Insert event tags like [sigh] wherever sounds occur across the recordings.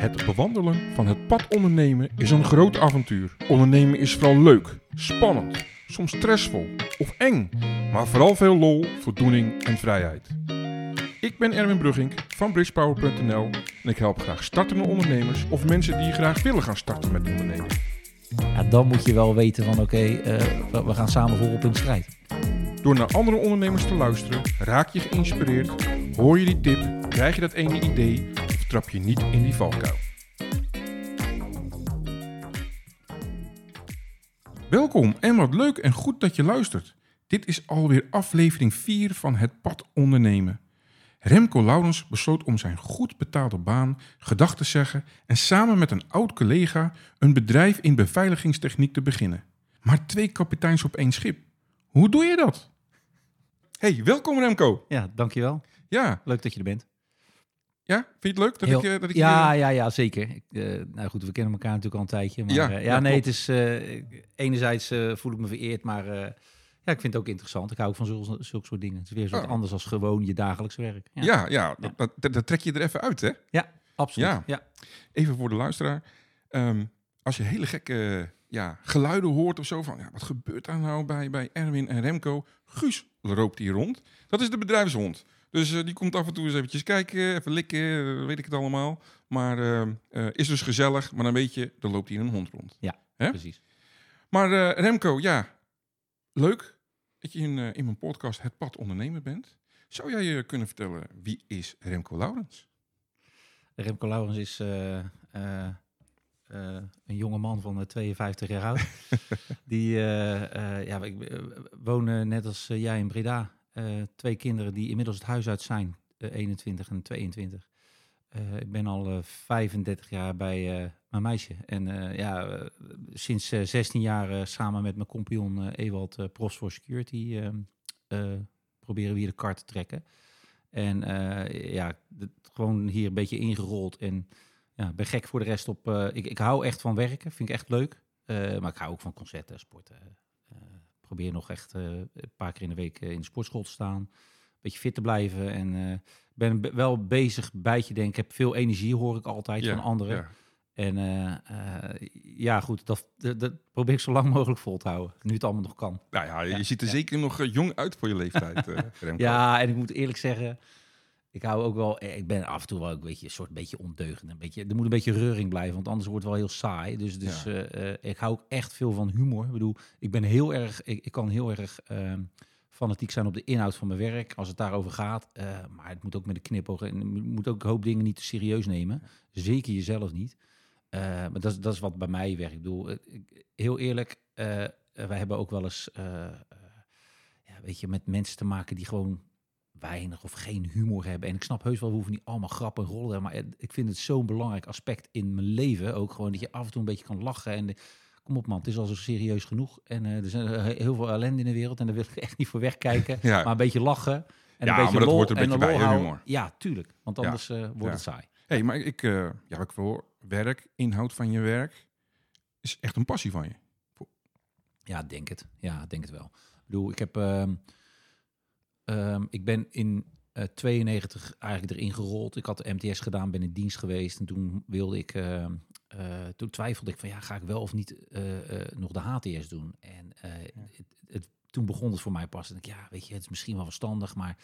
Het bewandelen van het pad ondernemen is een groot avontuur. Ondernemen is vooral leuk, spannend, soms stressvol of eng, maar vooral veel lol, voldoening en vrijheid. Ik ben Erwin Brugging van bridgepower.nl en ik help graag startende ondernemers of mensen die graag willen gaan starten met ondernemen. Ja, dan moet je wel weten van oké, eh, we- we gaan samen voorop in de strijd. Door naar andere ondernemers te luisteren, raak je geïnspireerd, hoor je die tip, krijg je dat ene idee trap je niet in die valkuil. Welkom en wat leuk en goed dat je luistert. Dit is alweer aflevering 4 van Het Pad Ondernemen. Remco Laurens besloot om zijn goed betaalde baan gedag te zeggen en samen met een oud collega een bedrijf in beveiligingstechniek te beginnen. Maar twee kapiteins op één schip. Hoe doe je dat? Hey, welkom Remco. Ja, dankjewel. Ja, Leuk dat je er bent. Ja vind je het leuk dat Heel- ik, eh, dat ik ja, hier- ja, ja, zeker. Ik, eh, nou goed, we kennen elkaar natuurlijk al een tijdje. Maar, Ja, ja, ja, nee, klopt. het is eh, enerzijds eh, voel ik me vereerd, maar eh, ja, ik vind het ook interessant. Ik hou ook van zulke, zulke soort dingen. Het is weer wat Oh. anders als gewoon je dagelijks werk. Ja, Ja, ja, dat, dat, dat- dat trek je er even uit, hè? absoluut. Ja. Ja. Even voor de luisteraar. Ehm, als je hele gekke ja, geluiden hoort of zo van... Ja, wat gebeurt daar nou bij, bij Erwin en Remco? Guus loopt hier rond. Dat is de bedrijfshond. Dus eh, die komt af en toe eens eventjes kijken, even likken, eh, weet ik het allemaal. Maar eh, is dus gezellig, maar dan weet je, er loopt hier een hond rond. Hè? precies. Maar Remco, ja, leuk dat je in, in mijn podcast Het Pad Ondernemen bent. Zou jij je kunnen vertellen, wie is Remco Laurens? Remco Laurens is een jonge man van eh, 52 jaar oud. [laughs] die, eh, ja, ik woon net als jij in Breda. Eh, twee kinderen die inmiddels het huis uit zijn, eh, 21 en 22. Eh, ik ben al eh, 35 jaar bij eh, mijn meisje. En eh, ja, eh, sinds eh, 16 jaar eh, samen met mijn compagnon eh, Ewald uh, Pros for Security eh, eh, proberen we hier de kar te trekken. En eh, ja, gewoon hier een beetje ingerold. En ja, ben gek voor de rest op. eh, ik, ik hou echt van werken, vind ik echt leuk. Eh, maar ik hou ook van concerten, sporten. Probeer nog echt eh, een paar keer in de week eh, in de sportschool te staan. Een beetje fit te blijven. En eh, ben be- wel bezig bijtje denken. Ik heb veel energie, hoor ik altijd van anderen. Ja. En ja, goed, dat, dat, probeer ik zo lang mogelijk vol te houden. Nu het allemaal nog kan. Nou ja, je Ja, ziet er ja. zeker nog jong uit voor je leeftijd. [laughs] Ja, en ik moet eerlijk zeggen, ik hou ook wel, eh, ik ben af en toe wel een beetje een soort beetje ondeugend. Een beetje, er moet een beetje reuring blijven, want anders wordt het wel heel saai. Dus, dus Ja. eh, eh, ik hou ook echt veel van humor. Ik bedoel, ik ben heel erg, ik, ik kan heel erg ehm, fanatiek zijn op de inhoud van mijn werk, als het daarover gaat. Maar het moet ook met een knipoog en je moet ook een hoop dingen niet te serieus nemen. Zeker jezelf niet. Maar dat, is- dat is wat bij mij werkt. Ik bedoel, heel eerlijk, wij hebben ook wel eens, ja, weet je, met mensen te maken die gewoon weinig of geen humor hebben. En ik snap heus wel, we hoeven niet allemaal grappen en rollen. Maar ik vind het zo'n belangrijk aspect in mijn leven. Ook gewoon dat je af en toe een beetje kan lachen. En de- kom op man, het is al zo serieus genoeg. En eh, er zijn eh, heel veel ellende in de wereld. En daar wil ik [laughs] echt niet voor wegkijken. Ja. Maar een beetje lachen. En Ja, een beetje maar dat lol hoort er een en beetje bij, hè, humor. Ja, tuurlijk. Want Ja. anders eh, wordt het saai. hey, maar ik, ja, ik voor werk, inhoud van je werk, is echt een passie van je. Ja, denk het. Ja, denk het wel. Ik bedoel, ik heb... ehm, ik ben in eh 92 eigenlijk erin gerold. Ik had de MTS gedaan, ben in dienst geweest. En toen wilde ik... ehm, eh, toen twijfelde ik van, ja, ga ik wel of niet eh, eh, nog de HTS doen? En eh, het, het- toen begon het voor mij pas. En ik, ja, weet je, het is misschien wel verstandig, maar...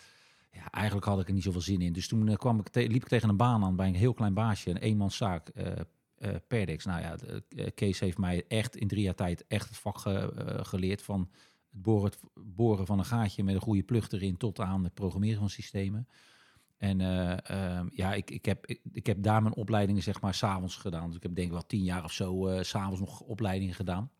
Ja, eigenlijk had ik er niet zoveel zin in. Dus toen eh, kwam ik liep ik tegen een baan aan bij een heel klein baasje, een eenmanszaak, eh eh Perdex. Nou ja, eh, Kees heeft mij echt in drie jaar tijd echt het vak ge- eh, geleerd van boren, boren van een gaatje met een goede plug erin tot aan het programmeren van systemen. En eh, ehm, ja, ik, ik, heb, ik, heb daar mijn opleidingen zeg maar s'avonds gedaan. Dus ik heb denk ik wel tien jaar of zo eh, s s'avonds nog opleidingen gedaan.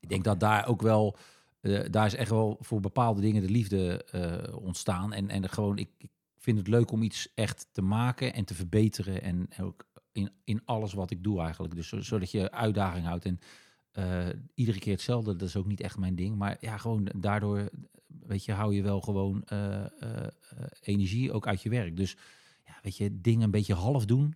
Ik denk dat daar ook wel, eh, daar is echt wel voor bepaalde dingen de liefde eh, ontstaan. En, en gewoon, ik, ik vind het leuk om iets echt te maken en te verbeteren. En ook in, in alles wat ik doe eigenlijk. Dus zo- zodat je uitdaging houdt. En eh, iedere keer hetzelfde, dat is ook niet echt mijn ding. Maar ja, gewoon daardoor, weet je, hou je wel gewoon eh, eh, energie ook uit je werk. Dus ja, weet je, dingen een beetje half doen.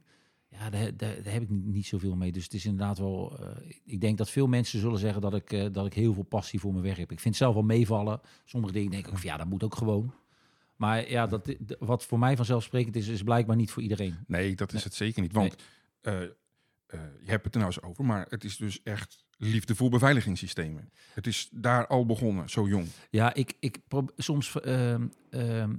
Ja, daar, daar, daar heb ik niet, niet zoveel mee. Dus het is inderdaad wel. ik denk dat veel mensen zullen zeggen dat ik, dat ik heel veel passie voor mijn werk heb. Ik vind het zelf wel meevallen. Sommige dingen denk ik ook van ja, dat moet ook gewoon. Maar ja, dat, wat voor mij vanzelfsprekend is, is blijkbaar niet voor iedereen. Nee, dat is het zeker niet. Want je hebt het er nou eens over, maar het is dus echt liefde voor beveiligingssystemen. Het is daar al begonnen, zo jong. Ja, ik, ik soms, ehm, ehm,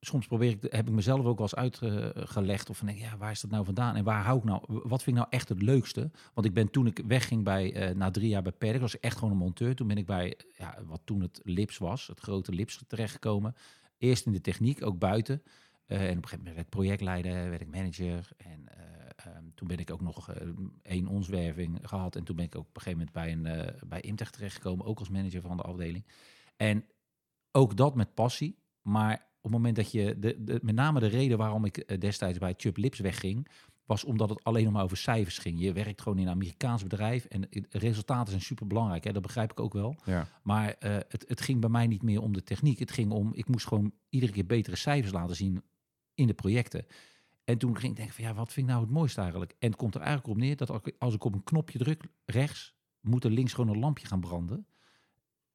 soms probeer ik, heb ik mezelf ook wel eens uitgelegd. Of van, denk, ja, waar is dat nou vandaan? En waar hou ik nou, wat vind ik nou echt het leukste? Want ik ben toen ik wegging bij, eh, na drie jaar bij Perk, was ik echt gewoon een monteur. Toen ben ik bij, ja, wat toen het Lips was, het grote Lips terechtgekomen. Eerst in de techniek, ook buiten. Eh, en op een gegeven moment werd ik projectleider, werd ik manager. En eh, toen ben ik ook nog eh, één onswerving gehad. En toen ben ik ook op een gegeven moment bij, een, eh, bij Imtech terechtgekomen, ook als manager van de afdeling. En ook dat met passie. Maar op het moment dat je, de, de, met name de reden waarom ik eh, destijds bij Chubb Lips wegging, was omdat het alleen nog maar over cijfers ging. Je werkt gewoon in een Amerikaans bedrijf en resultaten zijn super belangrijk. Hè? Dat begrijp ik ook wel. Ja. Maar het, het ging bij mij niet meer om de techniek. Het ging om, ik moest gewoon iedere keer betere cijfers laten zien in de projecten. En toen ging ik denken van ja, wat vind ik nou het mooiste eigenlijk? En het komt er eigenlijk op neer dat als ik- op een knopje druk rechts, moet er links gewoon een lampje gaan branden.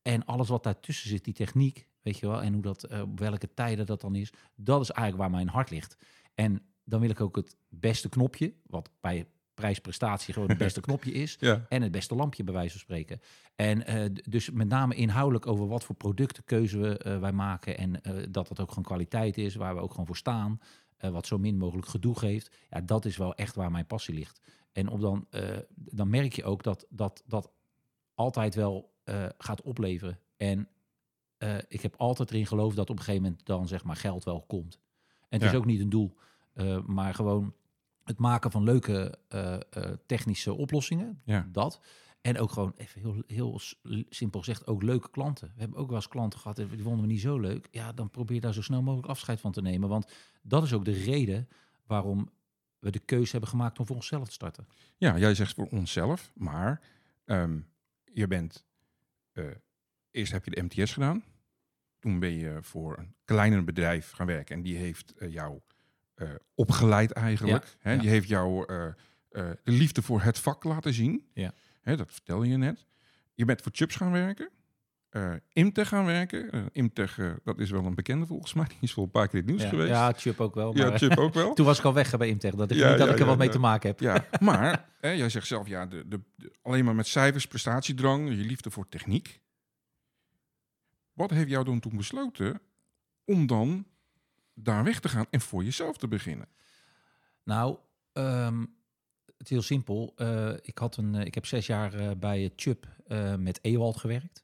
En alles wat daartussen zit, die techniek, weet je wel, en hoe dat, eh, op welke tijden dat dan is, dat is eigenlijk waar mijn hart ligt. En dan wil ik ook het beste knopje, wat bij prijs-prestatie gewoon het beste [laughs] knopje is, Ja. en het beste lampje bij wijze van spreken. En eh, dus met name inhoudelijk over wat voor productenkeuze we, eh, wij maken en dat het ook gewoon kwaliteit is, waar we ook gewoon voor staan, wat zo min mogelijk gedoe geeft. Ja, dat is wel echt waar mijn passie ligt. En op dan, eh, dan merk je ook dat dat, dat altijd wel eh, gaat opleveren. En eh, ik heb altijd erin geloofd dat op een gegeven moment dan zeg maar geld wel komt. En het is ook niet een doel, eh, maar gewoon het maken van leuke eh, eh, technische oplossingen. Ja. Dat. En ook gewoon, even heel, heel simpel gezegd, ook leuke klanten. We hebben ook wel eens klanten gehad, die vonden we niet zo leuk. Ja, dan probeer daar zo snel mogelijk afscheid van te nemen. Want dat is ook de reden waarom we de keuze hebben gemaakt om voor onszelf te starten. Ja, jij zegt voor onszelf, maar ehm, je bent. eh, eerst heb je de MTS gedaan. Toen ben je voor een kleiner bedrijf gaan werken. En die heeft eh, jou eh, opgeleid eigenlijk. Ja. Die heeft jou de liefde voor het vak laten zien. Ja. Hè, dat vertel je net. Je bent voor Chubbs gaan werken. eh Imtech gaan werken. Eh, Imtech, eh, dat is wel een bekende volgens mij. [laughs] Die is wel een paar keer in het nieuws Ja, geweest. ja Chubb ook wel. ja Maar, Chubb ook wel. [laughs] toen was ik al weg bij Imtech. Dat ik, Ja, niet dat ja, ik er ja, wat mee ja. te maken heb. Ja, [laughs] maar hè, jij zegt zelf, ja, de, de, de- alleen maar met cijfers, prestatiedrang, je liefde voor techniek. Wat heeft jou dan toen besloten om dan daar weg te gaan en voor jezelf te beginnen? Nou, ehm, het heel simpel. Eh, ik, had een, eh, ik heb zes jaar eh, bij Chubb eh, met Ewald gewerkt.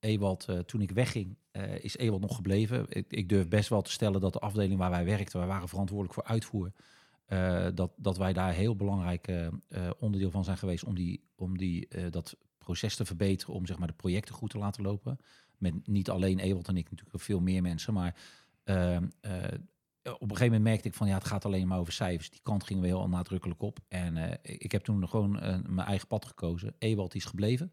Ewald, toen ik wegging, is Ewald nog gebleven. Ik, ik durf best wel te stellen dat de afdeling waar wij werkten, wij waren verantwoordelijk voor uitvoer, dat, dat wij daar heel belangrijk onderdeel van zijn geweest om, die, om die, dat proces te verbeteren, om zeg maar, de projecten goed te laten lopen. Met niet alleen Ewald en ik, natuurlijk veel meer mensen, maar op een gegeven moment merkte ik van ja, het gaat alleen maar over cijfers. Die kant gingen we heel nadrukkelijk op. En eh, ik heb toen gewoon eh, mijn eigen pad gekozen. Ewald is gebleven.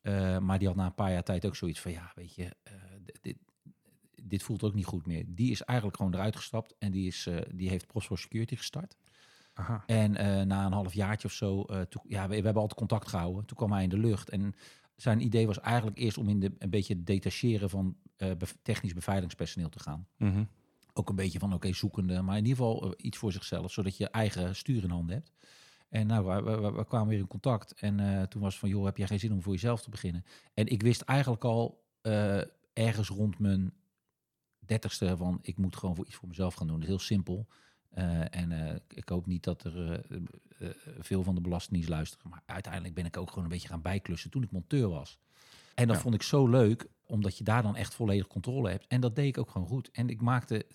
Eh, maar die had na een paar jaar tijd ook zoiets van ja, weet je, eh, dit, dit voelt ook niet goed meer. Die is eigenlijk gewoon eruit gestapt en die, is, eh, die heeft Prosper Security gestart. Aha. En eh, na een half jaartje of zo, eh, toen, ja, we, we hebben altijd contact gehouden. Toen kwam hij in de lucht. En zijn idee was eigenlijk eerst om in de, een beetje het detacheren van eh, technisch beveiligingspersoneel te gaan Mhm. Ook een beetje van oké, zoekende, maar in ieder geval eh, iets voor zichzelf, zodat je eigen stuur in handen hebt. En nou, we, kwamen weer in contact en eh, toen was van, joh, heb jij geen zin om voor jezelf te beginnen? En ik wist eigenlijk al eh, ergens rond mijn dertigste van, ik moet gewoon voor iets voor mezelf gaan doen. Dat is heel simpel. En ik hoop niet dat er veel van de belastingdienst luisteren. Maar uiteindelijk ben ik ook gewoon een beetje gaan bijklussen toen ik monteur was. En dat Ja. vond ik zo leuk, omdat je daar dan echt volledig controle hebt. En dat deed ik ook gewoon goed. En ik maakte,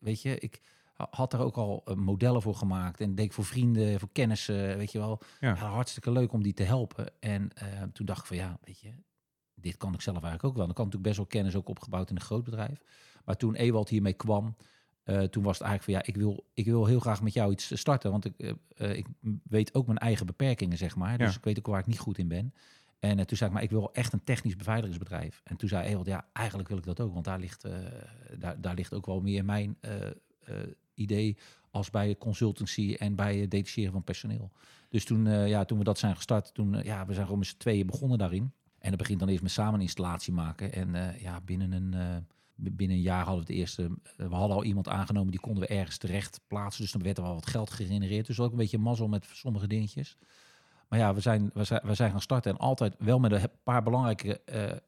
weet je, ik ha- had er ook al eh, modellen voor gemaakt. En deed ik voor vrienden, voor kennissen, weet je wel. Ja. Ja, hartstikke leuk om die te helpen. En eh, toen dacht ik van ja, weet je, dit kan ik zelf eigenlijk ook wel. Dan kan natuurlijk best wel kennis ook opgebouwd in een groot bedrijf. Maar toen Ewald hiermee kwam, eh, toen was het eigenlijk van ja, ik wil, ik wil heel graag met jou iets starten. Want ik, ik weet ook mijn eigen beperkingen, zeg maar. Dus Ja. ik weet ook waar ik niet goed in ben. En eh, toen zei ik, maar ik wil echt een technisch beveiligingsbedrijf. En toen zei Ewald, ja, eigenlijk wil ik dat ook. Want daar ligt, eh, daar, daar ligt ook wel meer mijn eh, idee als bij consultancy en bij het detacheren van personeel. Dus toen, ja, toen we dat zijn gestart, toen, ja, we zijn gewoon met z'n tweeën begonnen daarin. En dat begint dan eerst met samen een installatie maken. En ja, binnen een, Binnen een jaar hadden we het eerste. We hadden al iemand aangenomen, die konden we ergens terecht plaatsen. Dus dan werd er wel wat geld gegenereerd. Dus ook een beetje mazzel met sommige dingetjes. Maar ja, we zijn, we zijn, we zijn gaan starten. En altijd wel met een paar belangrijke eh, eh,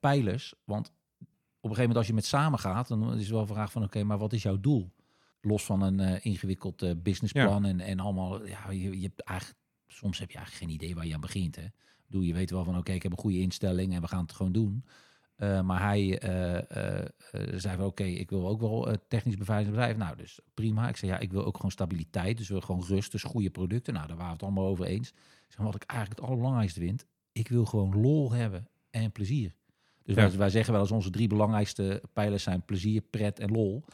pijlers. Want op een gegeven moment als je met samen gaat, dan is het wel een vraag van oké, maar wat is jouw doel? Los van een eh, ingewikkeld businessplan en, en allemaal, ja, je, je hebt eigenlijk, soms heb je eigenlijk geen idee waar je aan begint. Hè? Bedoel, je weet wel van oké, ik heb een goede instelling en we gaan het gewoon doen. Maar hij zei van oké, ik wil ook wel technisch beveiligingsbedrijf. Nou, dus prima. Ik zei ja, ik wil ook gewoon stabiliteit. Dus we willen gewoon rust, dus goede producten. Nou, daar waren we het allemaal over eens. Wat ik eigenlijk het allerbelangrijkste vind, ik wil gewoon lol hebben en plezier. Dus Ja. wij, wij zeggen wel eens onze drie belangrijkste pijlers zijn plezier, pret en lol.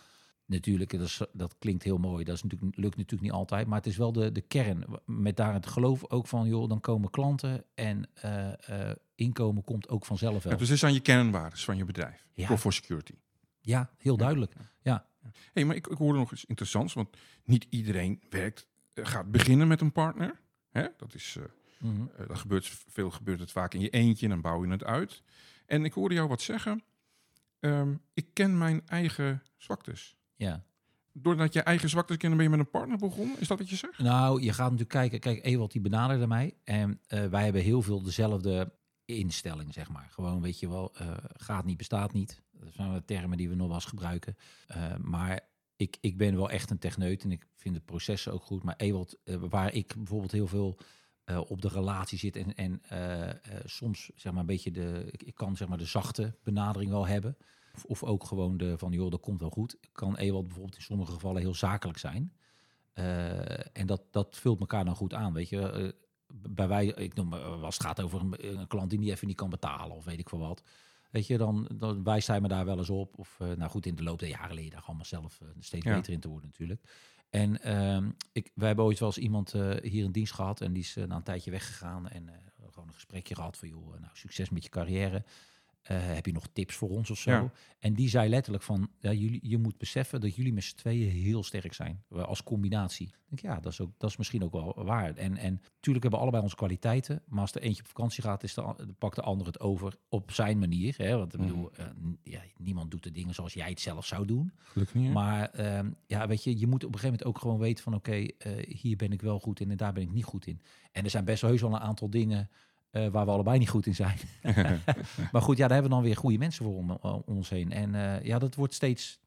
Natuurlijk, dat, is, dat klinkt heel mooi. Dat is natuurlijk, lukt natuurlijk niet altijd. Maar het is wel de, de kern. Met daar het geloof ook van, joh, dan komen klanten en eh, eh, inkomen komt ook vanzelf wel. Ja, dus dit zijn je kernwaarden van je bedrijf. Ja. For Security. Ja, heel duidelijk. Ja, hey, maar ik, ik hoorde nog iets interessants. Want niet iedereen werkt, eh, gaat beginnen met een partner. Hè? Dat, is, eh, Mhm. eh, dat gebeurt, veel gebeurt het vaak in je eentje en dan bouw je het uit. En ik hoorde jou wat zeggen. Ehm, ik ken mijn eigen zwaktes. ja. Doordat je eigen zwaktes kennen, ben je met een partner begonnen? Is dat wat je zegt? Nou, je gaat natuurlijk kijken. Kijk, Ewald die benaderde mij. En eh, wij hebben heel veel dezelfde instelling, zeg maar. Gewoon, weet je wel, gaat niet, bestaat niet. Dat zijn de termen die we nog wel eens gebruiken. Maar ik, ik ben wel echt een techneut en ik vind de processen ook goed. Maar Ewald, eh, waar ik bijvoorbeeld heel veel eh, op de relatie zit en, en eh, soms zeg maar een beetje de, ik, kan zeg maar de zachte benadering wel hebben. Of, of ook gewoon de van, joh, dat komt wel goed. Kan Ewald bijvoorbeeld in sommige gevallen heel zakelijk zijn. En dat, dat vult elkaar dan goed aan, weet je. Bij wij, ik noem als het gaat over een, een klant die niet even niet kan betalen of weet ik veel wat. Weet je, dan, dan wijst hij me daar wel eens op. Of eh, nou goed, in de loop der jaren leer je daar allemaal zelf eh, steeds Ja. beter in te worden natuurlijk. En ehm, ik, wij hebben ooit wel eens iemand eh, hier in dienst gehad en die is na een tijdje weggegaan en gewoon een gesprekje gehad van joh, nou succes met je carrière. Eh, heb je nog tips voor ons of zo? Ja. En die zei letterlijk van, ja, jullie, je moet beseffen dat jullie met z'n tweeën heel sterk zijn. eh, Als combinatie. Ik denk, ja, dat is, ook, dat is misschien ook wel waar. En, en natuurlijk hebben we allebei onze kwaliteiten. Maar als er eentje op vakantie gaat, is de, pakt de ander het over op zijn manier. Hè? Want ik Mhm. bedoel, eh, ja, niemand doet de dingen zoals jij het zelf zou doen. Gelukkig niet. hè? Maar ehm, ja, weet je, je moet op een gegeven moment ook gewoon weten van... oké, hier ben ik wel goed in en daar ben ik niet goed in. En er zijn best wel heus wel een aantal dingen... eh, waar we allebei niet goed in zijn. [laughs] maar goed, ja, daar hebben we dan weer goede mensen voor om, om ons heen. En eh, ja, dat wordt steeds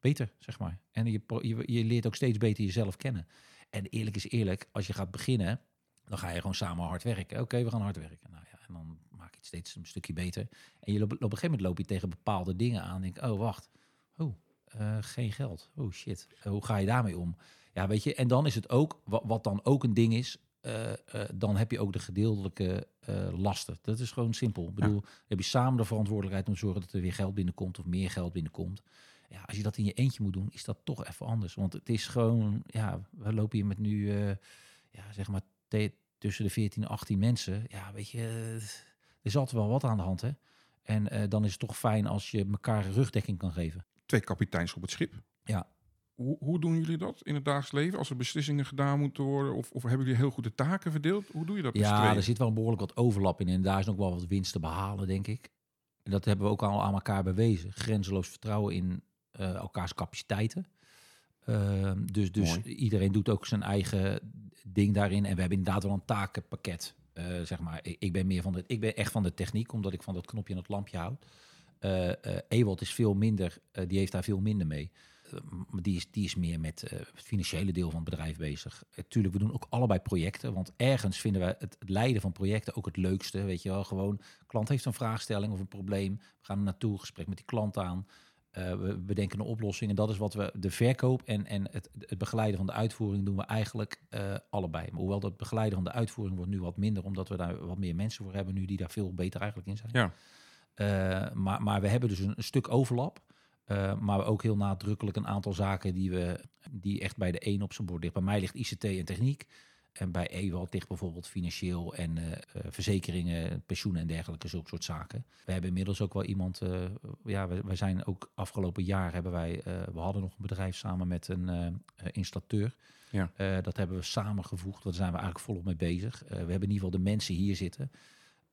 beter, zeg maar. En je, je, je leert ook steeds beter jezelf kennen. En eerlijk is eerlijk, als je gaat beginnen... dan ga je gewoon samen hard werken. Oké, we gaan hard werken. Nou ja, en dan maak je het steeds een stukje beter. En je, op, op een gegeven moment loop je tegen bepaalde dingen aan. Denk, oh, wacht. Oh, eh, geen geld. Oh shit. Eh, hoe ga je daarmee om? Ja, weet je, en dan is het ook, wat, wat dan ook een ding is, eh, eh, dan heb je ook de gedeeltelijke eh, lasten. Dat is gewoon simpel. Ik bedoel, heb je samen de verantwoordelijkheid om te zorgen dat er weer geld binnenkomt of meer geld binnenkomt. Ja, als je dat in je eentje moet doen, is dat toch even anders. Want het is gewoon, ja, we lopen hier met nu, eh, ja, zeg maar, tussen de 14 en 18 mensen. Ja, weet je, eh, er is altijd wel wat aan de hand, hè. En eh, dan is het toch fijn als je elkaar rugdekking kan geven. Twee kapiteins op het schip. Ja. Hoe, hoe doen jullie dat in het dagelijks leven? Als er beslissingen gedaan moeten worden? Of, of hebben jullie heel goed de taken verdeeld? Hoe doe je dat Ja, er zit wel behoorlijk wat overlap in. En daar is nog wel wat winst te behalen, denk ik. En dat hebben we ook al aan elkaar bewezen. Grenzeloos vertrouwen in eh, elkaars capaciteiten. Ehm, dus dus Mooi. iedereen doet ook zijn eigen ding daarin. En we hebben inderdaad wel een takenpakket. Eh, zeg maar, ik, ben meer van de, ik ben echt van de techniek, omdat ik van dat knopje en dat lampje houd. Eh Ewald is veel minder, die heeft daar veel minder mee. Eh, die, is, die is meer met eh, het financiële deel van het bedrijf bezig. Uh, tuurlijk, we doen ook allebei projecten. Want ergens vinden we het, het leiden van projecten ook het leukste. Weet je wel, gewoon, klant heeft een vraagstelling of een probleem. We gaan er naartoe, gesprek met die klant aan. Eh, we bedenken een oplossing. En dat is wat we, de verkoop en, en het, het begeleiden van de uitvoering doen we eigenlijk eh, allebei. Maar hoewel dat begeleiden van de uitvoering wordt nu wat minder, omdat we daar wat meer mensen voor hebben nu die daar veel beter eigenlijk in zijn. Ja. Eh, maar, maar we hebben dus een, een stuk overlap. Eh, maar ook heel nadrukkelijk een aantal zaken die, we, die echt bij de een op zijn bord ligt. Bij mij ligt ICT en techniek. En bij Ewald ligt bijvoorbeeld financieel en eh, eh, verzekeringen, pensioenen en dergelijke, zulke soort zaken. We hebben inmiddels ook wel iemand, ja, we, zijn ook afgelopen jaar hebben wij, we hadden nog een bedrijf samen met een installateur. Ja. Dat hebben we samengevoegd, daar zijn we eigenlijk volop mee bezig. We hebben in ieder geval de mensen hier zitten.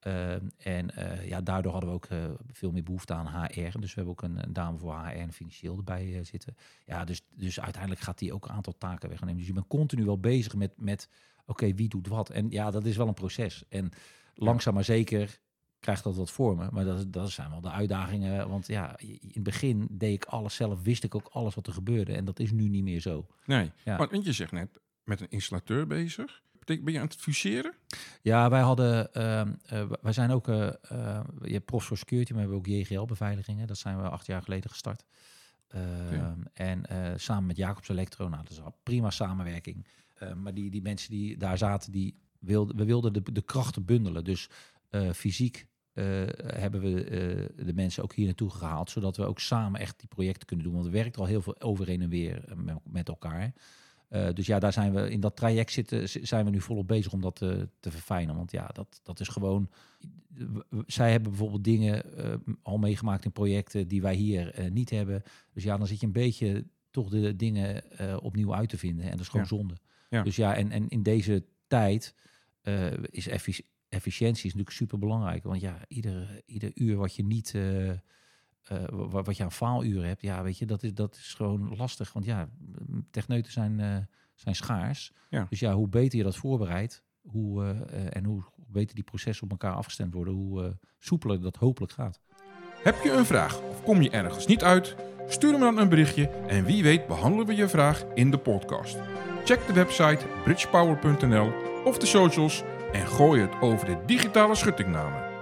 Ehm, en eh, ja, daardoor hadden we ook eh, veel meer behoefte aan HR. Dus we hebben ook een, een dame voor HR en financieel erbij eh, zitten. Ja, dus, dus uiteindelijk gaat die ook een aantal taken wegnemen. Dus je bent continu wel bezig met, met oké, wie doet wat? En ja, dat is wel een proces. En langzaam maar zeker krijgt dat wat vormen. Maar dat, dat zijn wel de uitdagingen. Want ja, in het begin deed ik alles zelf, wist ik ook alles wat er gebeurde. En dat is nu niet meer zo. Nee, Ja. want je zegt net, met een installateur bezig. Ben je aan het fuseren? Ja, wij hadden, ehm, eh, wij zijn ook, eh, eh, je hebt Profs for Security, maar we hebben ook JGL-beveiligingen. Dat zijn we acht jaar geleden gestart. Ehm, En samen met Jacobs Electro, nou, dat is prima samenwerking. Maar die, die mensen die daar zaten, die wilden, we wilden de, de krachten bundelen. Dus fysiek hebben we de mensen ook hier naartoe gehaald, zodat we ook samen echt die projecten kunnen doen. Want er werkt al heel veel over en weer met, met elkaar. Eh, dus ja, daar zijn we in dat traject zitten, zijn we nu volop bezig om dat te, te verfijnen. Want ja, dat, dat is gewoon. Zij hebben bijvoorbeeld dingen eh, al meegemaakt in projecten die wij hier eh, niet hebben. Dus ja, dan zit je een beetje toch de dingen eh, opnieuw uit te vinden. En dat is gewoon Ja. zonde. Ja. Dus ja, en, en in deze tijd eh, is effic- efficiëntie is natuurlijk super belangrijk. Want ja, ieder, ieder uur wat je niet. Eh, wa- wat je aan faaluren hebt, ja, weet je, dat is, dat is gewoon lastig. Want ja, techneuten zijn, eh, zijn schaars. Ja. Dus ja, hoe beter je dat voorbereidt, hoe, eh, en hoe beter die processen op elkaar afgestemd worden, hoe soepeler dat hopelijk gaat. Heb je een vraag of kom je ergens niet uit? Stuur me dan een berichtje en wie weet behandelen we je vraag in de podcast. Check de website bridgepower.nl of de socials en gooi het over de digitale schuttingnamen.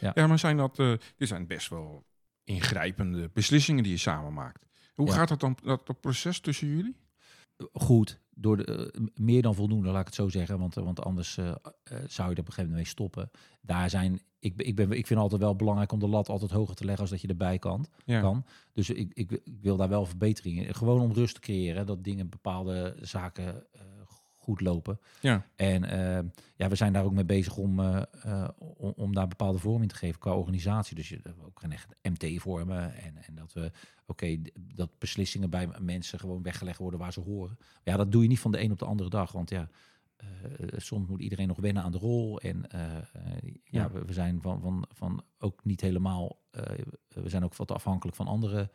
Ja. Ja, maar zijn dat, eh, dit zijn best wel ingrijpende beslissingen die je samen maakt. Hoe Ja. gaat dat dan, dat, dat proces tussen jullie? Goed, door de, eh, meer dan voldoende, laat ik het zo zeggen. Want, eh, want anders zou je er op een gegeven moment mee stoppen. Daar zijn, ik, ik, ben, ik vind altijd wel belangrijk om de lat altijd hoger te leggen als dat je erbij kan. Ja. kan. Dus ik, ik, ik wil daar wel verbeteringen. Gewoon om rust te creëren, dat dingen, bepaalde zaken goed lopen. Ja. En eh, ja, we zijn daar ook mee bezig om, eh, eh, om, om daar bepaalde vorm in te geven qua organisatie. Dus je ook een echt MT vormen en, en dat we, oké, dat beslissingen bij mensen gewoon weggelegd worden waar ze horen. Maar ja, dat doe je niet van de een op de andere dag, want ja, soms moet iedereen nog wennen aan de rol. En ja, Ja. We, we zijn van, van, van ook niet helemaal, we zijn ook wat afhankelijk van andere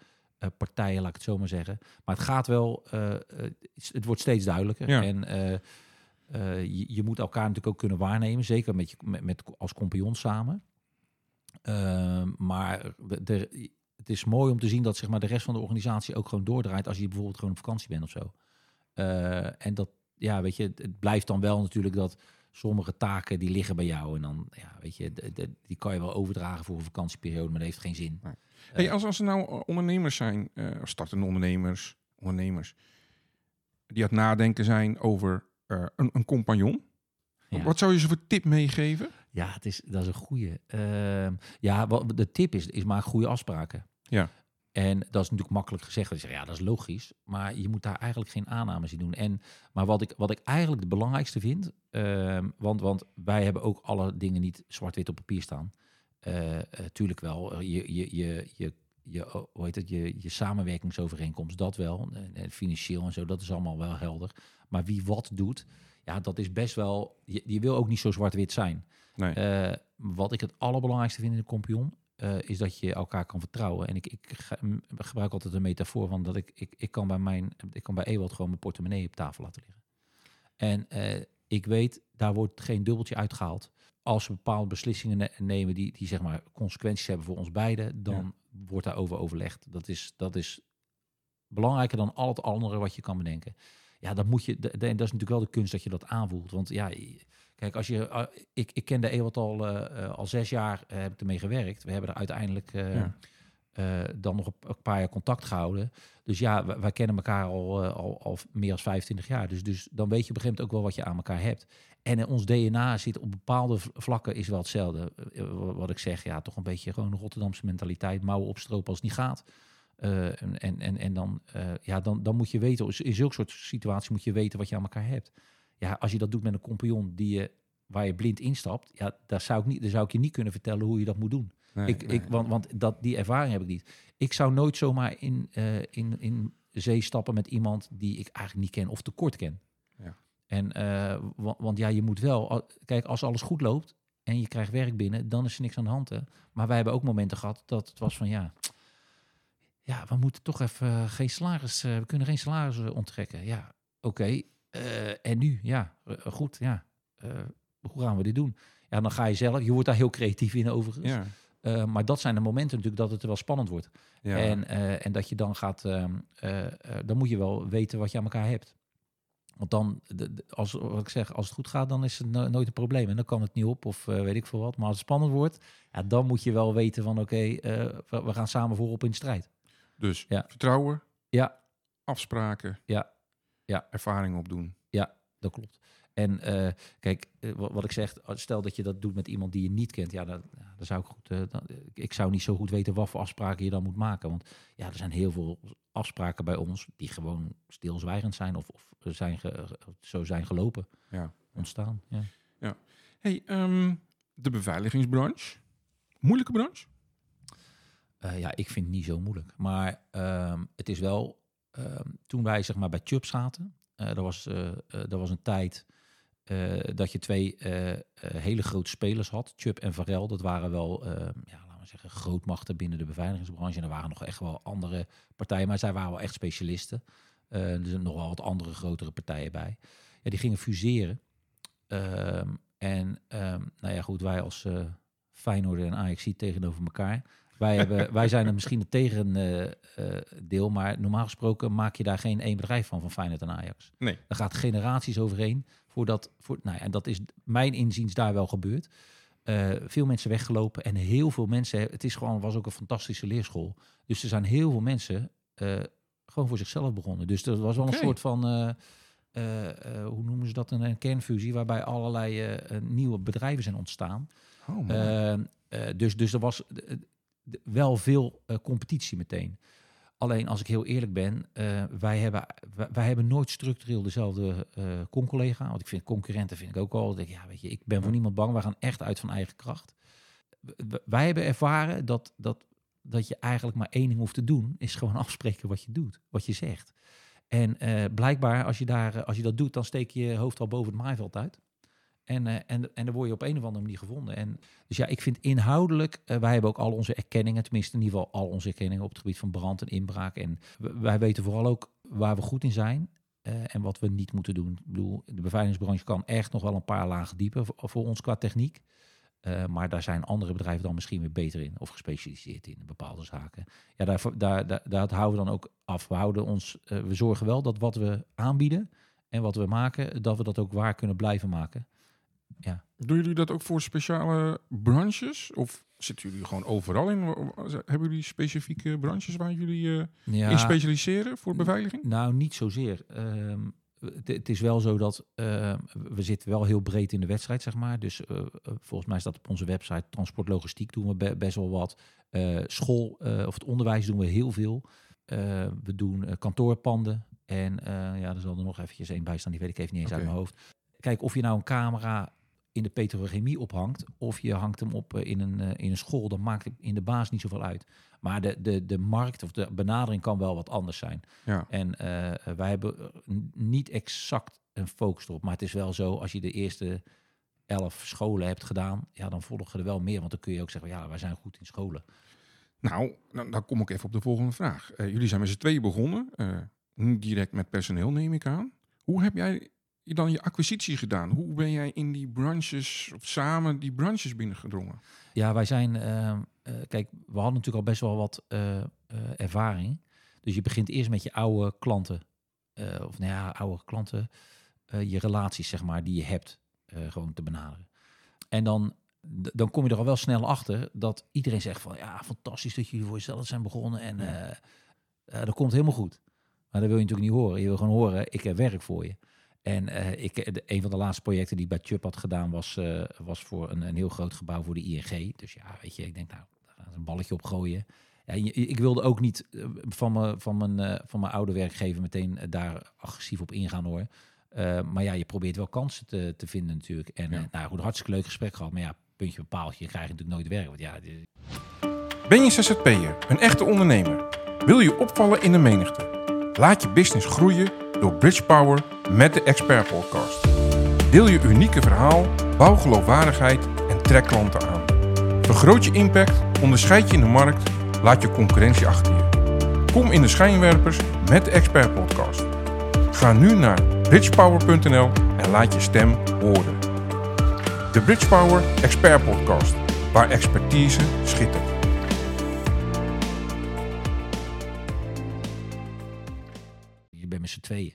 partijen, laat ik het zo maar zeggen. Maar het gaat wel, eh, eh, het wordt steeds duidelijker. Ja. En eh, eh, je, je moet elkaar natuurlijk ook kunnen waarnemen, zeker met je, met, met, als compagnon samen. Ehm, maar de, het is mooi om te zien dat zeg maar, de rest van de organisatie ook gewoon doordraait als je bijvoorbeeld gewoon op vakantie bent of zo. Eh, en dat, ja, weet je, het- blijft dan wel natuurlijk dat sommige taken die liggen bij jou. En dan, ja, weet je, de- de- die kan je wel overdragen voor een vakantieperiode, maar dat heeft geen zin. Hey, als, als er nou eh, ondernemers zijn, eh, startende ondernemers, ondernemers, die aan het nadenken zijn over eh, een, een compagnon. Ja. Wat zou je ze voor tip meegeven? Ja, het is, dat is een goede. ja, wat, de tip is, is maak goede afspraken. Ja. En dat is natuurlijk makkelijk gezegd. Dat ja, dat is logisch. Maar je moet daar eigenlijk geen aannames in doen. En, maar wat ik, wat ik eigenlijk het belangrijkste vind... ehm, want, want wij hebben ook alle dingen niet zwart-wit op papier staan. Eh eh, tuurlijk wel. Eh, Je, je, je, je, je, hoe heet het, je, je samenwerkingsovereenkomst, dat wel. En, financieel en zo, dat is allemaal wel helder. Maar wie wat doet, ja, dat is best wel... Je, je wil ook niet zo zwart-wit zijn. Nee. Wat ik het allerbelangrijkste vind in een eh, is dat je elkaar kan vertrouwen. En ik, ik ge- gebruik altijd een metafoor van dat ik, ik, ik kan bij mijn, ik kan bij Ewald gewoon mijn portemonnee op tafel laten liggen. En ik weet, daar wordt geen dubbeltje uitgehaald. Als we bepaalde beslissingen ne- nemen die, die zeg maar consequenties hebben voor ons beiden, dan wordt daarover overlegd. Dat is, dat is belangrijker dan al het andere wat je kan bedenken. Ja, dat moet je. Dat is natuurlijk wel de kunst dat je dat aanvoelt. Want ja, kijk, als je. ik, ik ken de Ewald al, eh, eh, al zes jaar, eh, heb ik ermee gewerkt. We hebben er uiteindelijk Ja. Eh, dan nog een, paar jaar contact gehouden. Dus ja, wij, kennen elkaar al, eh, al, al meer dan 25 jaar. Dus, dus dan weet je op een gegeven moment ook wel wat je aan elkaar hebt. En eh, ons DNA zit op bepaalde vlakken is wel hetzelfde. Eh, wa- wat ik zeg, ja, toch een beetje gewoon Rotterdamse mentaliteit. Mouwen opstropen als het niet gaat. En, en, en, dan, ja, dan, dan moet je weten, in zulke soort situaties moet je weten wat je aan elkaar hebt. Ja, als je dat doet met een compagnon die je, waar je blind instapt, ja, daar zou ik, niet, daar zou ik je niet kunnen vertellen hoe je dat moet doen. Nee, ik, nee. ik, want want dat, die ervaring heb ik niet. Ik zou nooit zomaar in, eh, in, in zee stappen met iemand die ik eigenlijk niet ken of tekort ken. Ja. En, wa- want ja, je moet wel... Kijk, als alles goed loopt en je krijgt werk binnen, dan is er niks aan de hand. Hè? Maar wij hebben ook momenten gehad dat het was van ja... Ja, we moeten toch even geen salaris... eh, we kunnen geen salaris onttrekken. Ja, oké. en nu? Ja, goed, ja. Hoe gaan we dit doen? Ja, dan ga je zelf... Je wordt daar heel creatief in overigens. Ja. Eh, maar dat zijn de momenten natuurlijk dat het wel spannend wordt. Ja. En, eh, en dat je dan gaat, ehm, eh, dan moet je wel weten wat je aan elkaar hebt. Want dan, de- de- als, wat ik zeg, als het goed gaat, dan is het no- nooit een probleem. En dan kan het niet op of weet ik veel wat. Maar als het spannend wordt, ja, dan moet je wel weten van oké, we, we gaan samen voorop in de strijd. dus Ja. vertrouwen, Ja, afspraken, Ja. Ja. ervaring opdoen. dat klopt. En eh, kijk, eh, wat, ik zeg, stel dat je dat doet met iemand die je niet kent, ja, dan, ja, dan zou ik goed, dan, ik zou niet zo goed weten wat voor afspraken je dan moet maken. Want ja, er zijn heel veel afspraken bij ons die gewoon stilzwijgend zijn of, of zijn ge- zo zijn gelopen, Ja. ontstaan. Ja. Hey, ehm, de beveiligingsbranche. Moeilijke branche? Ja, ik vind het niet zo moeilijk. Maar ehm, het is wel, ehm, toen wij zeg maar bij Chubb zaten, er, was, er was een tijd eh, dat je twee eh, eh, hele grote spelers had, Chubb en Varel. Dat waren wel, ja, laten we zeggen, grootmachten binnen de beveiligingsbranche. En er waren nog echt wel andere partijen, maar zij waren wel echt specialisten. Er zijn nog wel wat andere grotere partijen bij. Ja, die gingen fuseren. Ehm, en ehm, nou ja, goed, wij als eh Feyenoord en Ajax tegenover elkaar. Wij, hebben, wij zijn er misschien het tegendeel, maar normaal gesproken maak je daar geen één bedrijf van, van Feyenoord en Ajax. Nee. Er gaat generaties overheen voordat, voor, nou ja, en dat is mijn inziens daar wel gebeurd. Eh, veel mensen weggelopen en heel veel mensen, het is gewoon, was ook een fantastische leerschool. Dus er zijn heel veel mensen eh, gewoon voor zichzelf begonnen. Dus er was wel een soort van, eh, eh, eh, hoe noemen ze dat, een, een kernfusie, waarbij allerlei eh, eh, nieuwe bedrijven zijn ontstaan. Oh, man. Eh, eh, dus, dus er was eh, wel veel eh, competitie meteen. Alleen als ik heel eerlijk ben, eh, wij, hebben, wij, wij hebben nooit structureel dezelfde eh con-collega. Want ik vind concurrenten vind ik ook al. denk ik, Ja, weet je, ik ben voor niemand bang. Wij gaan echt uit van eigen kracht. W- Wij hebben ervaren dat, dat, dat je eigenlijk maar één ding hoeft te doen, is gewoon [laughs] afspreken wat je doet, wat je zegt. En blijkbaar, als je, daar, als je dat doet, dan steek je je hoofd al boven het maaiveld uit. En, eh, en, en dan word je op een of andere manier gevonden. En, dus ja, ik vind inhoudelijk, eh, wij hebben ook al onze erkenningen, tenminste in ieder geval al onze erkenningen op het gebied van brand en inbraak. En wij weten vooral ook waar we goed in zijn eh, en wat we niet moeten doen. Ik bedoel, de beveiligingsbranche kan echt nog wel een paar lagen dieper voor, ons qua techniek. Maar daar zijn andere bedrijven dan misschien weer beter in of gespecialiseerd in bepaalde zaken. Ja, daar, daar, daar, houden we dan ook af. We, houden ons, we zorgen wel dat wat we aanbieden en wat we maken, dat we dat ook waar kunnen blijven maken. Doen jullie dat ook voor speciale branches? Of zitten jullie gewoon overal in? Hebben jullie specifieke branches waar jullie eh, Ja, in specialiseren voor beveiliging? Nou, niet zozeer. Ehm, het, is wel zo dat ehm, we zitten wel heel breed in de wedstrijd, zeg maar. Dus eh, eh, volgens mij staat op onze website transportlogistiek doen we be- best wel wat. School of het onderwijs doen we heel veel. We doen kantoorpanden. En ja, er zal er nog eventjes één bij staan, die weet ik even niet eens uit mijn hoofd. Kijk, of je nou een camera in de petrochemie ophangt, of je hangt hem op eh, in een, eh, in een school, dan maakt het in de baas niet zoveel uit. Maar de, de, de markt of de benadering kan wel wat anders zijn. Ja. En eh, wij hebben niet exact een focus erop. Maar het is wel zo, als je de eerste elf scholen hebt gedaan, ja, dan volgen er wel meer. Want dan kun je ook zeggen, ja, wij zijn goed in scholen. Nou, dan, dan kom ik even op de volgende vraag. Jullie zijn met z'n tweeën begonnen. niet direct met personeel, neem ik aan. Hoe heb jij dan je acquisitie gedaan? Hoe ben jij in die branches, of samen die branches binnengedrongen? Ja, wij zijn, ehm, eh, kijk, we hadden natuurlijk al best wel wat eh, eh, ervaring. Dus je begint eerst met je oude klanten, of nou ja, oude klanten, je relaties, zeg maar, die je hebt, gewoon te benaderen. En dan, dan kom je er al wel snel achter dat iedereen zegt van, ja, fantastisch dat jullie voor jezelf zijn begonnen en dat komt helemaal goed. Maar dat wil je natuurlijk niet horen. Je wil gewoon horen, ik heb werk voor je. En eh, ik, de, een van de laatste projecten die ik bij Chubb had gedaan was, eh, was voor een, een heel groot gebouw voor de ING. Dus ja, weet je, ik denk nou, daar gaan een balletje op gooien. Ja, ik wilde ook niet eh, van, mijn, van, mijn, eh, van mijn oude werkgever meteen daar agressief op ingaan hoor. Eh, maar ja, je probeert wel kansen te, te vinden natuurlijk. En Ja. nou goed, hartstikke leuk gesprek gehad. Maar ja, puntje bepaaldje, je krijgt natuurlijk nooit werk. Want ja, dit- Ben je ZZP'er, een echte ondernemer? Wil je opvallen in de menigte? Laat je business groeien door Bridge Power met de Expert Podcast. Deel je unieke verhaal, bouw geloofwaardigheid en trek klanten aan. Vergroot je impact, onderscheid je in de markt, laat je concurrentie achter je. Kom in de schijnwerpers met de Expert Podcast. Ga nu naar bridgepower.nl en laat je stem horen. De Bridgepower Expert Podcast, waar expertise schittert. Tweeën.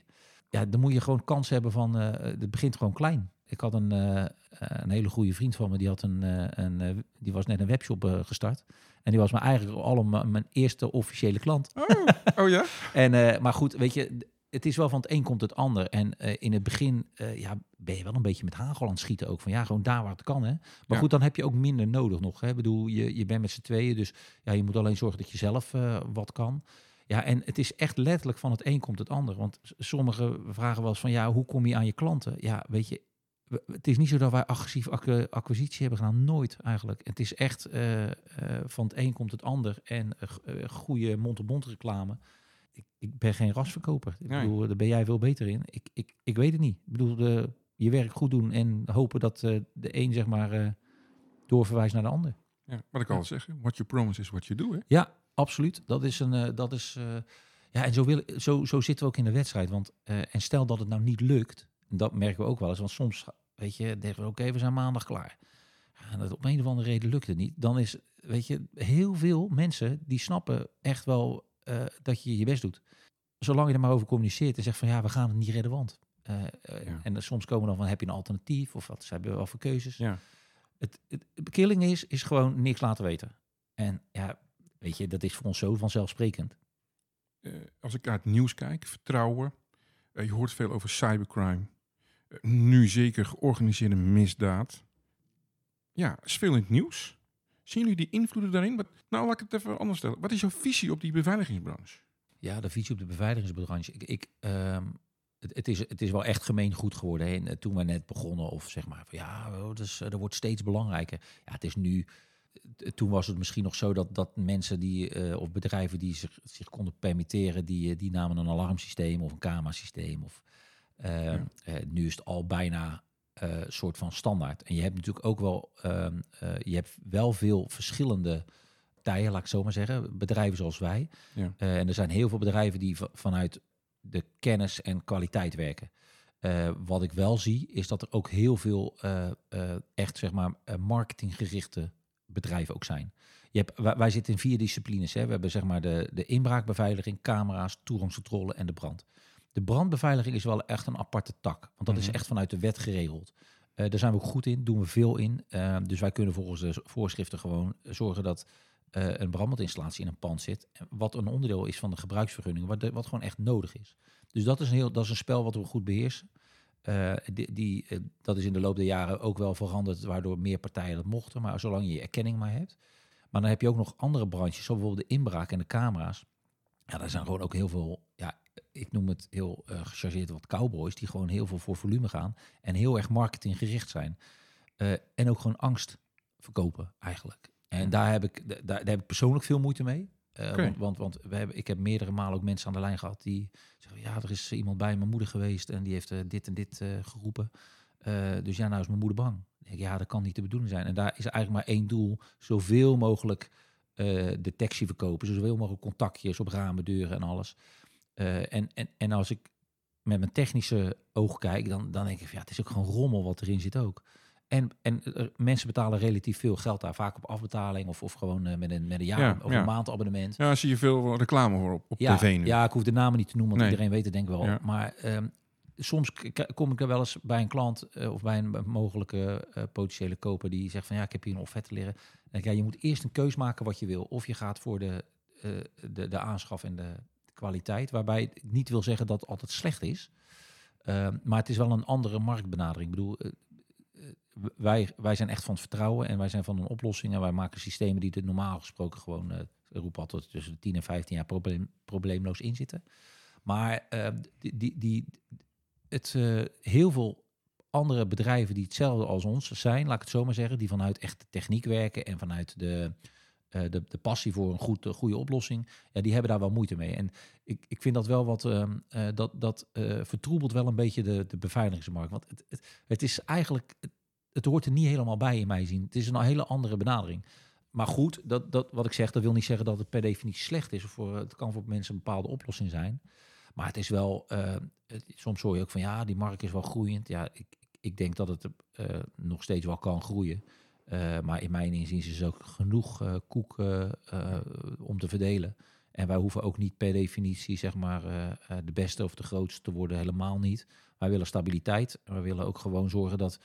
Ja, dan moet je gewoon kans hebben van... eh het begint gewoon klein. Ik had een, eh, een hele goede vriend van me. Die, had een, eh, een, die was net een webshop gestart. En die was me eigenlijk al een- mijn eerste officiële klant. Oh, oh ja? [laughs] En, maar goed, weet je, het is wel van het een komt het ander. En in het begin ja, ben je wel een beetje met hagel aan het schieten ook. Van ja, gewoon daar waar het kan. Hè. Maar Ja. goed, dan heb je ook minder nodig nog. Hè. Ik bedoel, je, je bent met z'n tweeën, dus ja, je moet alleen zorgen dat je zelf wat kan. Ja, en het is echt letterlijk van het een komt het ander. Want sommigen vragen wel eens van ja, hoe kom je aan je klanten? Ja, weet je, het is niet zo dat wij agressief acqu- acquisitie hebben gedaan. Nooit eigenlijk. Het is echt eh, eh, van het een komt het ander. En eh, goede mond-op-mond reclame. Ik, ik ben geen rasverkoper. Ik Nee. bedoel, daar ben jij veel beter in. Ik, ik, ik weet het niet. Ik bedoel, de, je werk goed doen en hopen dat de een zeg maar doorverwijst naar de ander. ja? Wat ik altijd zeg, what you promise is what you do. Hè? Ja, absoluut. Dat is een. eh, dat is, eh, ja, en zo, wil, zo, zo zitten we ook in de wedstrijd. Want, eh, en stel dat het nou niet lukt, dat merken we ook wel eens. Want soms, weet je, denken we, oké, we zijn maandag klaar. En dat op een of andere reden lukt het niet. Dan is, weet je, heel veel mensen die snappen echt wel dat je je best doet. Zolang je er maar over communiceert en zegt van ja, we gaan het niet redden, want. Ja. En soms komen dan van heb je een alternatief of wat hebben we wel voor keuzes. Ja. Het, het, het killing is, is gewoon niks laten weten. En ja, weet je, dat is voor ons zo vanzelfsprekend. Eh, als ik naar het nieuws kijk, vertrouwen. eh, je hoort veel over cybercrime. Eh, nu zeker georganiseerde misdaad. Ja, is veel in het nieuws. Zien jullie die invloeden daarin? Wat, nou, laat ik het even anders stellen. Wat is jouw visie op die beveiligingsbranche? Ja, de visie op de beveiligingsbranche. Ik, ik, ehm, het, het, is, het is wel echt gemeen goed geworden. Hè. En, toen we net begonnen, of zeg maar, van, ja, oh, dus, eh, dat wordt steeds belangrijker. Ja, het is nu. Eh, Toen was het misschien nog zo dat, dat mensen die, eh, of bedrijven die zich, zich konden permitteren, die, eh, die namen een alarmsysteem of een camerasysteem. Of, ehm, eh, nu is het al bijna een soort van standaard. En je hebt natuurlijk ook wel, ehm, eh, je hebt wel veel verschillende partijen, laat ik zo maar zeggen, bedrijven zoals wij. Ja. En er zijn heel veel bedrijven die va- vanuit de kennis en kwaliteit werken. Wat ik wel zie, is dat er ook heel veel echt zeg maar marketinggerichte bedrijven ook zijn. Je hebt, wij, wij zitten in vier disciplines. Hè. We hebben zeg maar de, de inbraakbeveiliging, camera's, toegangscontrole en de brand. De brandbeveiliging is wel echt een aparte tak, want dat is Mhm. echt vanuit de wet geregeld. Eh, daar zijn we ook goed in, doen we veel in. Eh, dus wij kunnen volgens de voorschriften gewoon zorgen dat eh, een brandmeldinstallatie in een pand zit. en Wat een onderdeel is van de gebruiksvergunning, wat, de- wat gewoon echt nodig is. Dus dat is een, heel, dat is een spel wat we goed beheersen. Eh, die, die, eh, dat is in de loop der jaren ook wel veranderd, waardoor meer partijen dat mochten. Maar zolang je je erkenning maar hebt. Maar dan heb je ook nog andere branches, zoals bijvoorbeeld de inbraak en de camera's. Ja, daar zijn gewoon ook heel veel, ja, ik noem het heel eh gechargeerd wat cowboys, die gewoon heel veel voor volume gaan en heel erg marketinggericht zijn. En ook gewoon angst verkopen eigenlijk. En daar heb ik, daar, daar heb ik persoonlijk veel moeite mee. Eh. Want, want, want we hebben, ik heb meerdere malen ook mensen aan de lijn gehad die zeggen: Ja, er is iemand bij mijn moeder geweest en die heeft eh, dit en dit eh, geroepen. Dus ja, nou is mijn moeder bang. Ja, dat kan niet de bedoeling zijn. En daar is eigenlijk maar één doel: zoveel mogelijk detectie verkopen, zoveel mogelijk contactjes op ramen, deuren en alles. En, en, en als ik met mijn technische oog kijk, dan, dan denk ik: van, Ja, het is ook gewoon rommel wat erin zit ook. En, en er- mensen betalen relatief veel geld daar, vaak op afbetaling of, of gewoon eh, met een, met een jaar Ja, of ja. een maandabonnement. Ja, zie je veel reclame voor op, op Ja, tv nu. ja, ik hoef de namen niet te noemen, want Nee. iedereen weet het denk ik wel. Maar ehm, soms kom ik er wel eens bij een klant eh, of bij een mogelijke eh, potentiële koper die zegt van ja, ik heb hier een offerte leren. Ik, ja, je moet eerst een keus maken wat je wil. Of je gaat voor de, eh, de, de aanschaf en de kwaliteit, waarbij ik niet wil zeggen dat het altijd slecht is. Ehm, maar het is wel een andere marktbenadering. Ik bedoel, eh, eh, wij, wij zijn echt van het vertrouwen en wij zijn van een oplossing en wij maken systemen die er normaal gesproken gewoon, eh roep altijd tussen de 10 en 15 jaar probleem, probleemloos in zitten. Maar eh, die, die, die, het, eh, heel veel andere bedrijven die hetzelfde als ons zijn, laat ik het zo maar zeggen, die vanuit echt de techniek werken en vanuit de, eh, de, de passie voor een goed, goede oplossing, ja, die hebben daar wel moeite mee. En ik, ik vind dat wel wat, ehm, eh, dat, dat uh, vertroebelt wel een beetje de, de beveiligingsmarkt. Want het, het, het is eigenlijk, het, hoort er niet helemaal bij in mij zien. Het is een hele andere benadering. Maar goed, dat, dat, wat ik zeg, dat wil niet zeggen dat het per definitie slecht is. Of voor, het kan voor mensen een bepaalde oplossing zijn. Maar het is wel, soms hoor je ook van ja, die markt is wel groeiend. Ja, ik, ik denk dat het nog steeds wel kan groeien. Maar in mijn inziens is er ook genoeg koek om te verdelen. En wij hoeven ook niet per definitie zeg maar, de beste of de grootste te worden, helemaal niet. Wij willen stabiliteit. We willen ook gewoon zorgen dat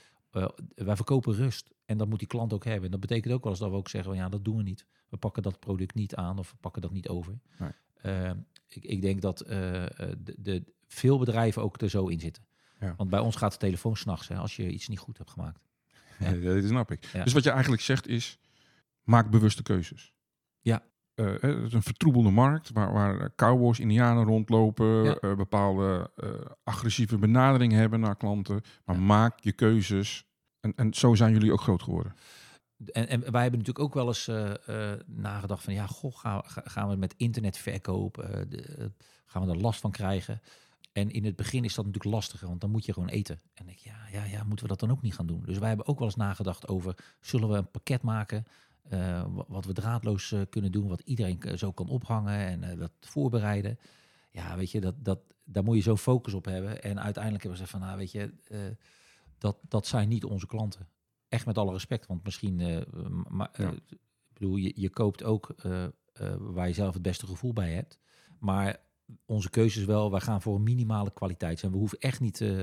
wij verkopen rust. En dat moet die klant ook hebben. En dat betekent ook wel eens dat we ook zeggen, ja, dat doen we niet. We pakken dat product niet aan of we pakken dat niet over. Nee. Ik, ik, denk dat de, de, veel bedrijven ook er zo in zitten. Ja. Want bij ons gaat de telefoon s'nachts als je iets niet goed hebt gemaakt. [laughs] Ja. dat snap ik. Dus wat je eigenlijk zegt is, maak bewuste keuzes. Ja. Uh, het is een vertroebelde markt waar, waar cowboys, indianen rondlopen, uh, bepaalde uh, agressieve benadering hebben naar klanten. Maar maak je keuzes. En, en zo zijn jullie ook groot geworden. En, en wij hebben natuurlijk ook wel eens nagedacht van ja, goh, gaan, gaan we met internet verkopen? gaan we er last van krijgen? En in het begin is dat natuurlijk lastiger, want dan moet je gewoon eten. En ik, ja, ja, ja, moeten we dat dan ook niet gaan doen? Dus wij hebben ook wel eens nagedacht over, zullen we een pakket maken uh, wat we draadloos uh, kunnen doen, wat iedereen zo kan ophangen en dat voorbereiden. Ja, weet je, dat, dat, daar moet je zo focus op hebben. En uiteindelijk hebben we gezegd van, nou, weet je, dat, dat zijn niet onze klanten. Echt met alle respect, want misschien, maar, ja. bedoel, je, je koopt ook waar je zelf het beste gevoel bij hebt. Maar onze keuzes wel, wij gaan voor een minimale kwaliteit. En we hoeven echt niet, uh,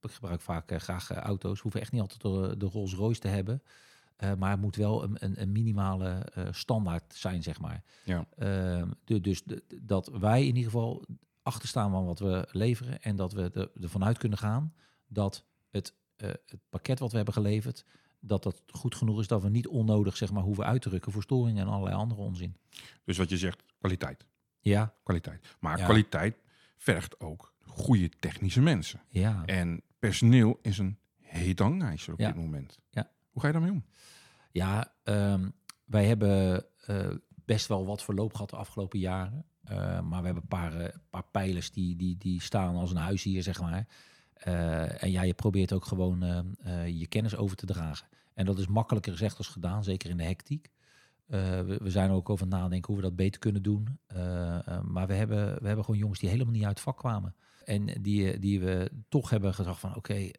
ik gebruik vaak uh, graag auto's, we hoeven echt niet altijd de, de Rolls Royce te hebben. Maar het moet wel een, een, een minimale standaard zijn, zeg maar. Ja. Ehm, de, dus dat wij in ieder geval achter staan van wat we leveren en dat we er, ervan uit kunnen gaan dat het, het pakket wat we hebben geleverd, dat dat goed genoeg is dat we niet onnodig zeg maar, hoeven uit te drukken voor storingen en allerlei andere onzin. Dus wat je zegt, kwaliteit. Ja. Kwaliteit. Maar kwaliteit vergt ook goede technische mensen. Ja. En personeel is een heet hangijzer op dit moment. Ja. Hoe ga je daarmee om? Ja, um, wij hebben uh, best wel wat verloop gehad de afgelopen jaren. Uh, maar we hebben een paar, uh, paar pijlers die, die, die staan als een huis hier, zeg maar. en ja, je probeert ook gewoon je kennis over te dragen. En dat is makkelijker gezegd als gedaan, zeker in de hectiek. We, we, zijn ook over nadenken hoe we dat beter kunnen doen. Maar we hebben, we hebben gewoon jongens die helemaal niet uit het vak kwamen. En die, die we toch hebben gedacht van oké,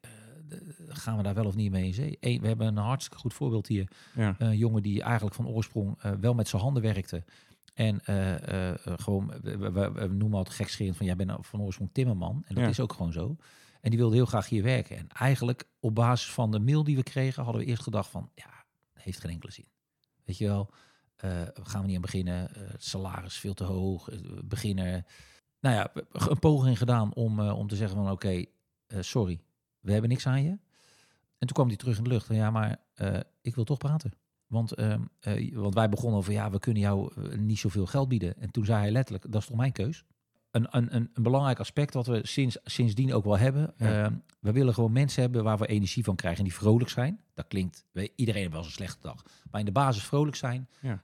gaan we daar wel of niet mee in zee? Eén, we hebben een hartstikke goed voorbeeld hier. Ja. Een jongen die eigenlijk van oorsprong wel met zijn handen werkte. En gewoon, we, we, we, noemen altijd gekscherend van jij bent van oorsprong timmerman. En dat Ja. is ook gewoon zo. En die wilde heel graag hier werken. En eigenlijk op basis van de mail die we kregen, hadden we eerst gedacht van ja, heeft geen enkele zin. Weet je wel, uh, gaan we niet aan beginnen. Salaris veel te hoog. Beginnen. Nou ja, een poging gedaan om, om te zeggen van oké, okay, sorry, we hebben niks aan je. En toen kwam hij terug in de lucht. Ja, maar ik wil toch praten. Want, want wij begonnen over ja, we kunnen jou niet zoveel geld bieden. En toen zei hij letterlijk, dat is toch mijn keus? Een, een, een, een belangrijk aspect wat we sinds, sindsdien ook wel hebben. Ja. Uh, we willen gewoon mensen hebben waar we energie van krijgen en die vrolijk zijn. Dat klinkt, iedereen heeft wel eens een slechte dag. Maar in de basis vrolijk zijn. Ja.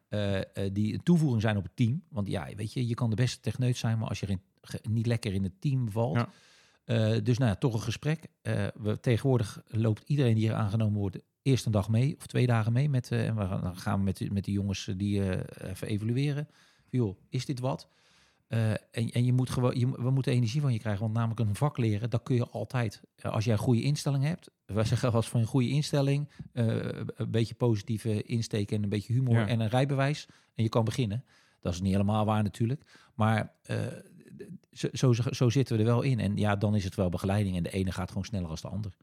Die een toevoeging zijn op het team. Want ja, weet je, je kan de beste techneut zijn, maar als je in, niet lekker in het team valt. Ja. Uh, dus nou ja, toch een gesprek. we, tegenwoordig loopt iedereen die hier aangenomen wordt eerst een dag mee of twee dagen mee. Met, en we gaan, dan gaan we met, met die jongens die even evalueren. Joh, is dit wat? En, en je moet gewoon, je, we moeten energie van je krijgen, want namelijk een vak leren, dat kun je altijd. Als jij een goede instelling hebt, wij zeggen als van een goede instelling, een beetje positieve insteek en een beetje humor Ja. en een rijbewijs, en je kan beginnen. Dat is niet helemaal waar natuurlijk, maar zo, zo, zo zitten we er wel in. En ja, dan is het wel begeleiding en de ene gaat gewoon sneller als de ander.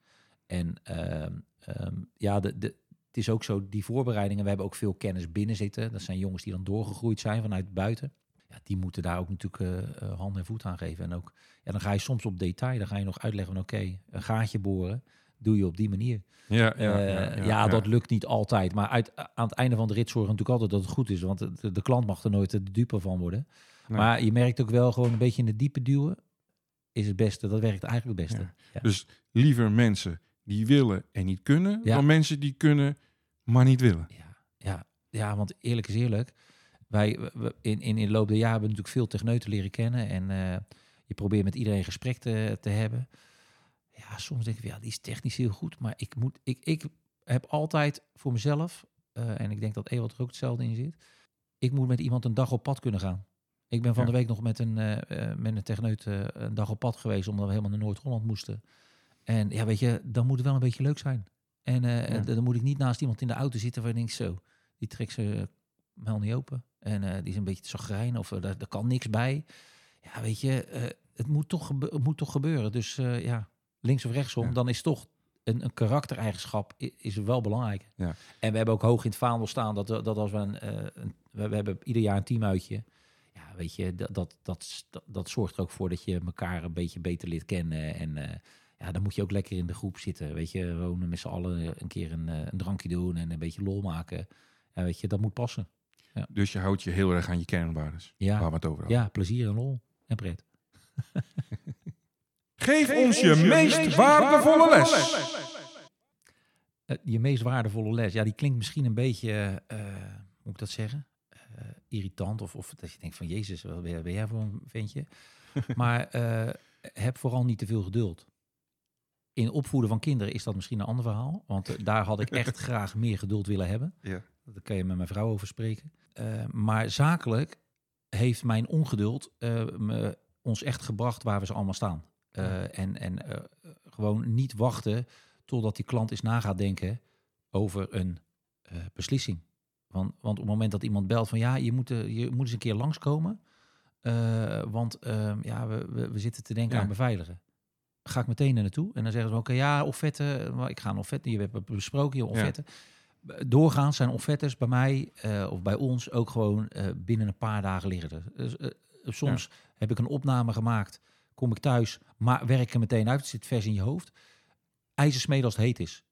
En ehm, um, ja, de, de, het is ook zo, die voorbereidingen, we hebben ook veel kennis binnen zitten. Dat zijn jongens die dan doorgegroeid zijn vanuit buiten ja, die moeten daar ook natuurlijk uh, uh, hand en voet aan geven. En ook, ja, dan ga je soms op detail, dan ga je nog uitleggen van oké, okay, een gaatje boren, doe je op die manier. Ja, ja, uh, ja, ja, ja, dat lukt niet altijd. Maar uit, aan het einde van de rit zorgen natuurlijk altijd dat het goed is. Want de, de klant mag er nooit de dupe van worden. Nee. Maar je merkt ook wel gewoon een beetje in de diepe duwen is het beste. Dat werkt eigenlijk het beste. Ja. Ja. Dus liever mensen die willen en niet kunnen, Ja. dan mensen die kunnen, maar niet willen. Ja, ja. ja, want eerlijk is eerlijk. Wij we- in, in, in de loop der jaren hebben we natuurlijk veel techneuten leren kennen. En eh, je probeert met iedereen gesprek te, te hebben. Ja, soms denk ik, ja, die is technisch heel goed. Maar ik, moet, ik, ik heb altijd voor mezelf, eh, en ik denk dat Ewald er ook hetzelfde in zit. Ik moet met iemand een dag op pad kunnen gaan. Ik ben van Ja. de week nog met een, eh, eh, met een techneut eh, een dag op pad geweest, omdat we helemaal naar Noord-Holland moesten. En ja, weet je, dan moet het wel een beetje leuk zijn. En Ja. dan moet ik niet naast iemand in de auto zitten waar je denkt, zo, die trekt ze mel niet open. En die is een beetje te zagrijn of daar, daar kan niks bij. Ja, weet je, het, moet toch het moet toch gebeuren. Dus ja, links of rechtsom, Ja. dan is toch een, een karaktereigenschap is wel belangrijk. Ja. En we hebben ook hoog in het vaandel staan dat, we- dat als we een, een we, we hebben ieder jaar een teamuitje. Ja, weet je, dat, dat, dat, zorgt er ook voor dat je elkaar een beetje beter leert kennen. En eh, ja, dan moet je ook lekker in de groep zitten. Weet je, wonen met z'n allen een keer een, eh, een drankje doen en een beetje lol maken. Ja, weet je, dat moet passen. Dus je houdt je heel erg aan je kernwaardes. Ja. Waar we het over hadden. Ja, plezier en lol en pret. [laughs] Geef ons je meest waardevolle les. Eh, je meest waardevolle les, ja, die klinkt misschien een beetje, eh, hoe moet ik dat zeggen? Irritant of, of dat je denkt van Jezus, wat ben, jij voor een ventje? [laughs] maar eh, heb vooral niet te veel geduld. In opvoeden van kinderen is dat misschien een ander verhaal, want eh, daar had ik [laughs] echt graag meer geduld willen hebben. Ja. Daar kan je met mijn vrouw over spreken. Eh, maar zakelijk heeft mijn ongeduld me, ons echt gebracht waar we ze allemaal staan. En, en gewoon niet wachten totdat die klant eens na gaat denken over een beslissing. Want, want op het moment dat iemand belt van ja, je moet, eh, je moet eens een keer langskomen. eh, want ehm, ja, we, we, we zitten te denken Ja. aan beveiligen. Ga ik meteen er naartoe. En dan zeggen ze oké, ja, offerte. Ik ga een offerte. Je hebt besproken, je offerte. Doorgaans zijn offertes bij mij eh, of bij ons ook gewoon binnen een paar dagen liggen. er. Dus, soms heb ik een opname gemaakt, kom ik thuis, maar werk er meteen uit. Het zit vers in je hoofd. IJzersmeden als het heet is.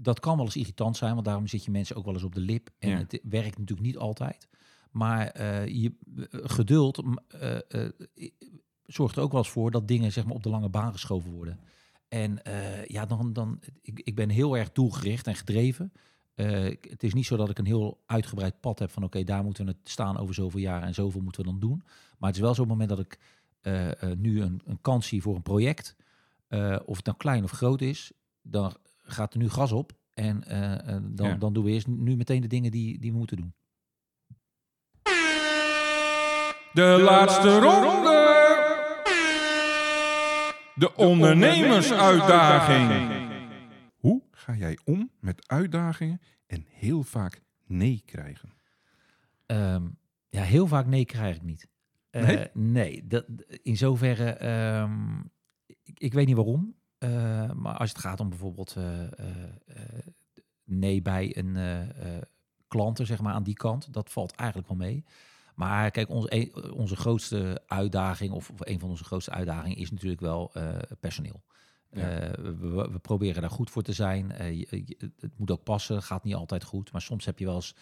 Dat kan wel eens irritant zijn, want daarom zit je mensen ook wel eens op de lip. En Ja. het werkt natuurlijk niet altijd. Maar eh, je, eh, geduld eh, zorgt er ook wel eens voor dat dingen zeg maar, op de lange baan geschoven worden. En ja, dan, dan, ik, ik ben heel erg doelgericht en gedreven. Het is niet zo dat ik een heel uitgebreid pad heb van oké, daar moeten we het staan over zoveel jaar en zoveel moeten we dan doen. Maar het is wel zo'n moment dat ik nu een, een kans zie voor een project, of het nou klein of groot is, dan gaat er nu gas op. En eh, eh, dan, Ja. dan doen we eerst nu meteen de dingen die, die we moeten doen. De laatste ronde. De ondernemersuitdaging. Hoe ga jij om met uitdagingen en heel vaak nee krijgen? Ehm, ja, heel vaak nee krijg ik niet. Eh, Nee? nee, dat, in zoverre, ehm, ik, ik weet niet waarom. Eh, maar als het gaat om bijvoorbeeld eh, eh, nee bij een klanten, zeg maar, aan die kant, dat valt eigenlijk wel mee. Maar kijk, onze, onze grootste uitdaging, of, of een van onze grootste uitdagingen, is natuurlijk wel personeel. Ja. We, we- proberen daar goed voor te zijn. Je- je- het moet ook passen, gaat niet altijd goed. Maar soms heb je wel eens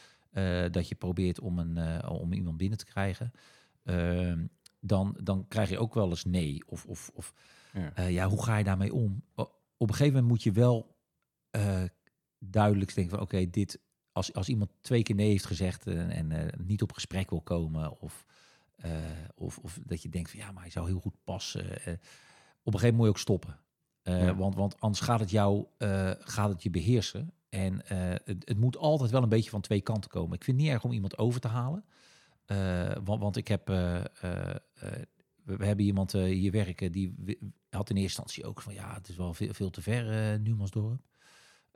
dat je probeert om, een, om iemand binnen te krijgen. Ehm, dan, dan krijg je ook wel eens nee. Of, of, of Ja. eh, ja, hoe ga je daarmee om? Op een gegeven moment moet je wel eh, duidelijk denken van oké, dit als, als iemand twee keer nee heeft gezegd en, en eh, niet op gesprek wil komen, of, eh, of, of dat je denkt van ja, maar hij zou heel goed passen. eh, op een gegeven moment moet je ook stoppen. Eh, Ja. want, want anders gaat het jou eh, gaat het je beheersen. En eh, het, het moet altijd wel een beetje van twee kanten komen. Ik vind het niet erg om iemand over te halen. Eh, want, want ik heb, eh, eh, eh, we, hebben iemand eh, hier werken die had in eerste instantie ook van ja, het is wel veel, veel te ver, uh, Numansdorp.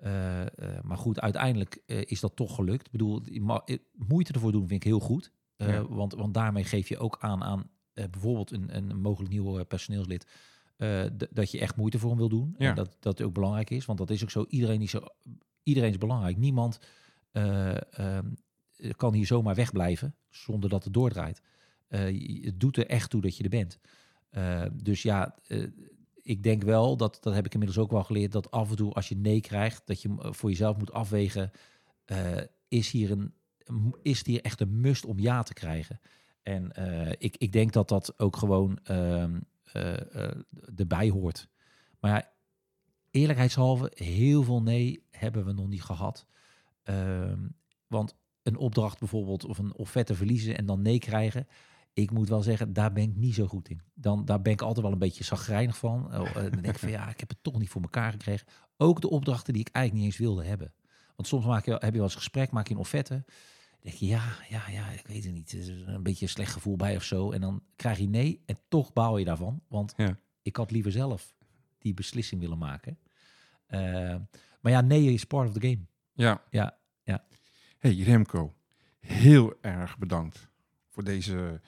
Uh, uh, maar goed, uiteindelijk uh, is dat toch gelukt. Ik bedoel, moeite ervoor doen vind ik heel goed. Ja. want, want daarmee geef je ook aan aan bijvoorbeeld een, een mogelijk nieuw personeelslid. Dat je echt moeite voor hem wil doen. Ja. En dat dat ook belangrijk is. Want dat is ook zo. Iedereen is, zo, iedereen is belangrijk. Niemand um, kan hier zomaar wegblijven zonder dat het doordraait. Uh, het doet er echt toe dat je er bent. Uh, dus ja, ik denk wel, dat, dat heb ik inmiddels ook wel geleerd, dat af en toe als je nee krijgt, dat je voor jezelf moet afwegen, is, hier een, is hier echt een must om ja te krijgen? En ik, ik denk dat dat ook gewoon uh, erbij hoort. Maar ja, eerlijkheidshalve, heel veel nee hebben we nog niet gehad. Ehm, want een opdracht bijvoorbeeld of een offerte verliezen en dan nee krijgen. Ik moet wel zeggen, daar ben ik niet zo goed in. Dan, daar ben ik altijd wel een beetje zagrijnig van. Oh, eh, dan denk ik van [laughs] ja, ik heb het toch niet voor elkaar gekregen. Ook de opdrachten die ik eigenlijk niet eens wilde hebben. Want soms maak je, heb je wel eens gesprek, maak je een offerte. Dan denk je ja, ja, ja, ik weet het niet. Er is een beetje een slecht gevoel bij of zo. En dan krijg je nee en toch baal je daarvan. Want Ja. ik had liever zelf die beslissing willen maken. Eh, maar ja, nee is part of the game. Ja. Ja, ja. Hey Remco, heel erg bedankt voor deze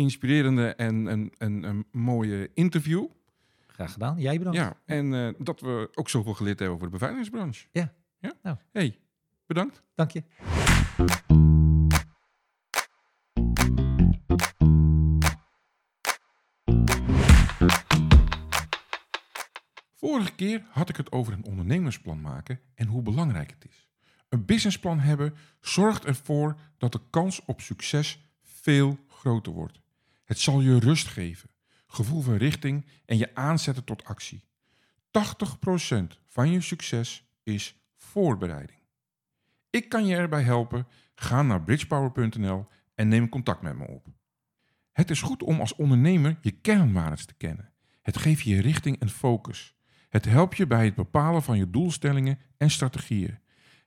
inspirerende en een, een, een mooie interview. Graag gedaan. Jij bedankt. Ja, en eh, dat we ook zoveel geleerd hebben over de beveiligingsbranche. Ja. Ja? Nou. Hey, bedankt. Dank je. Vorige keer had ik het over een ondernemersplan maken en hoe belangrijk het is. Een businessplan hebben zorgt ervoor dat de kans op succes veel groter wordt. Het zal je rust geven, gevoel van richting en je aanzetten tot actie. 80% van je succes is voorbereiding. Ik kan je erbij helpen. Ga naar bridgepower.nl en neem contact met me op. Het is goed om als ondernemer je kernwaarden te kennen. Het geeft je richting en focus. Het helpt je bij het bepalen van je doelstellingen en strategieën.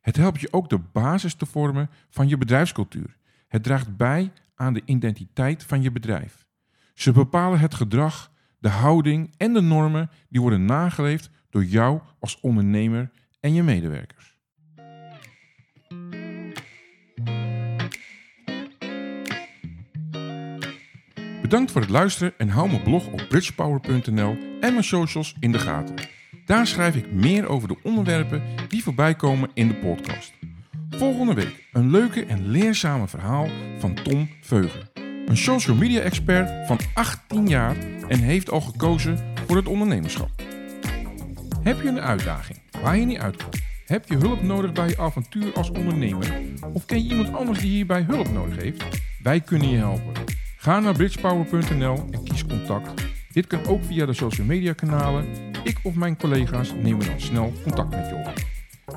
Het helpt je ook de basis te vormen van je bedrijfscultuur. Het draagt bij aan de identiteit van je bedrijf. Ze bepalen het gedrag, de houding en de normen die worden nageleefd door jou als ondernemer en je medewerkers. Bedankt voor het luisteren en hou mijn blog op bridgepower.nl en mijn socials in de gaten. Daar schrijf ik meer over de onderwerpen die voorbij komen in de podcast. Volgende week een leuke en leerzame verhaal van Tom Veugen. Een social media expert van 18 jaar en heeft al gekozen voor het ondernemerschap. Heb je een uitdaging waar je niet uitkomt? Heb je hulp nodig bij je avontuur als ondernemer? Of ken je iemand anders die hierbij hulp nodig heeft? Wij kunnen je helpen. Ga naar bridgepower.nl en kies contact. Dit kan ook via de social media kanalen. Ik of mijn collega's nemen dan snel contact met je op.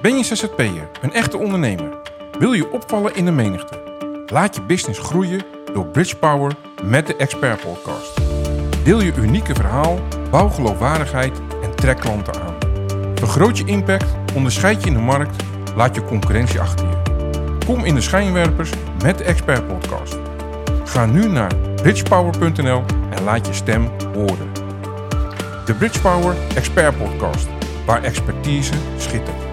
Ben je ZZP'er, een echte ondernemer? Wil je opvallen in de menigte? Laat je business groeien door Bridge Power met de Expert Podcast. Deel je unieke verhaal, bouw geloofwaardigheid en trek klanten aan. Vergroot je impact, onderscheid je in de markt, laat je concurrentie achter je. Kom in de schijnwerpers met de Expert Podcast. Ga nu naar bridgepower.nl en laat je stem horen. De Bridge Power Expert Podcast, waar expertise schittert.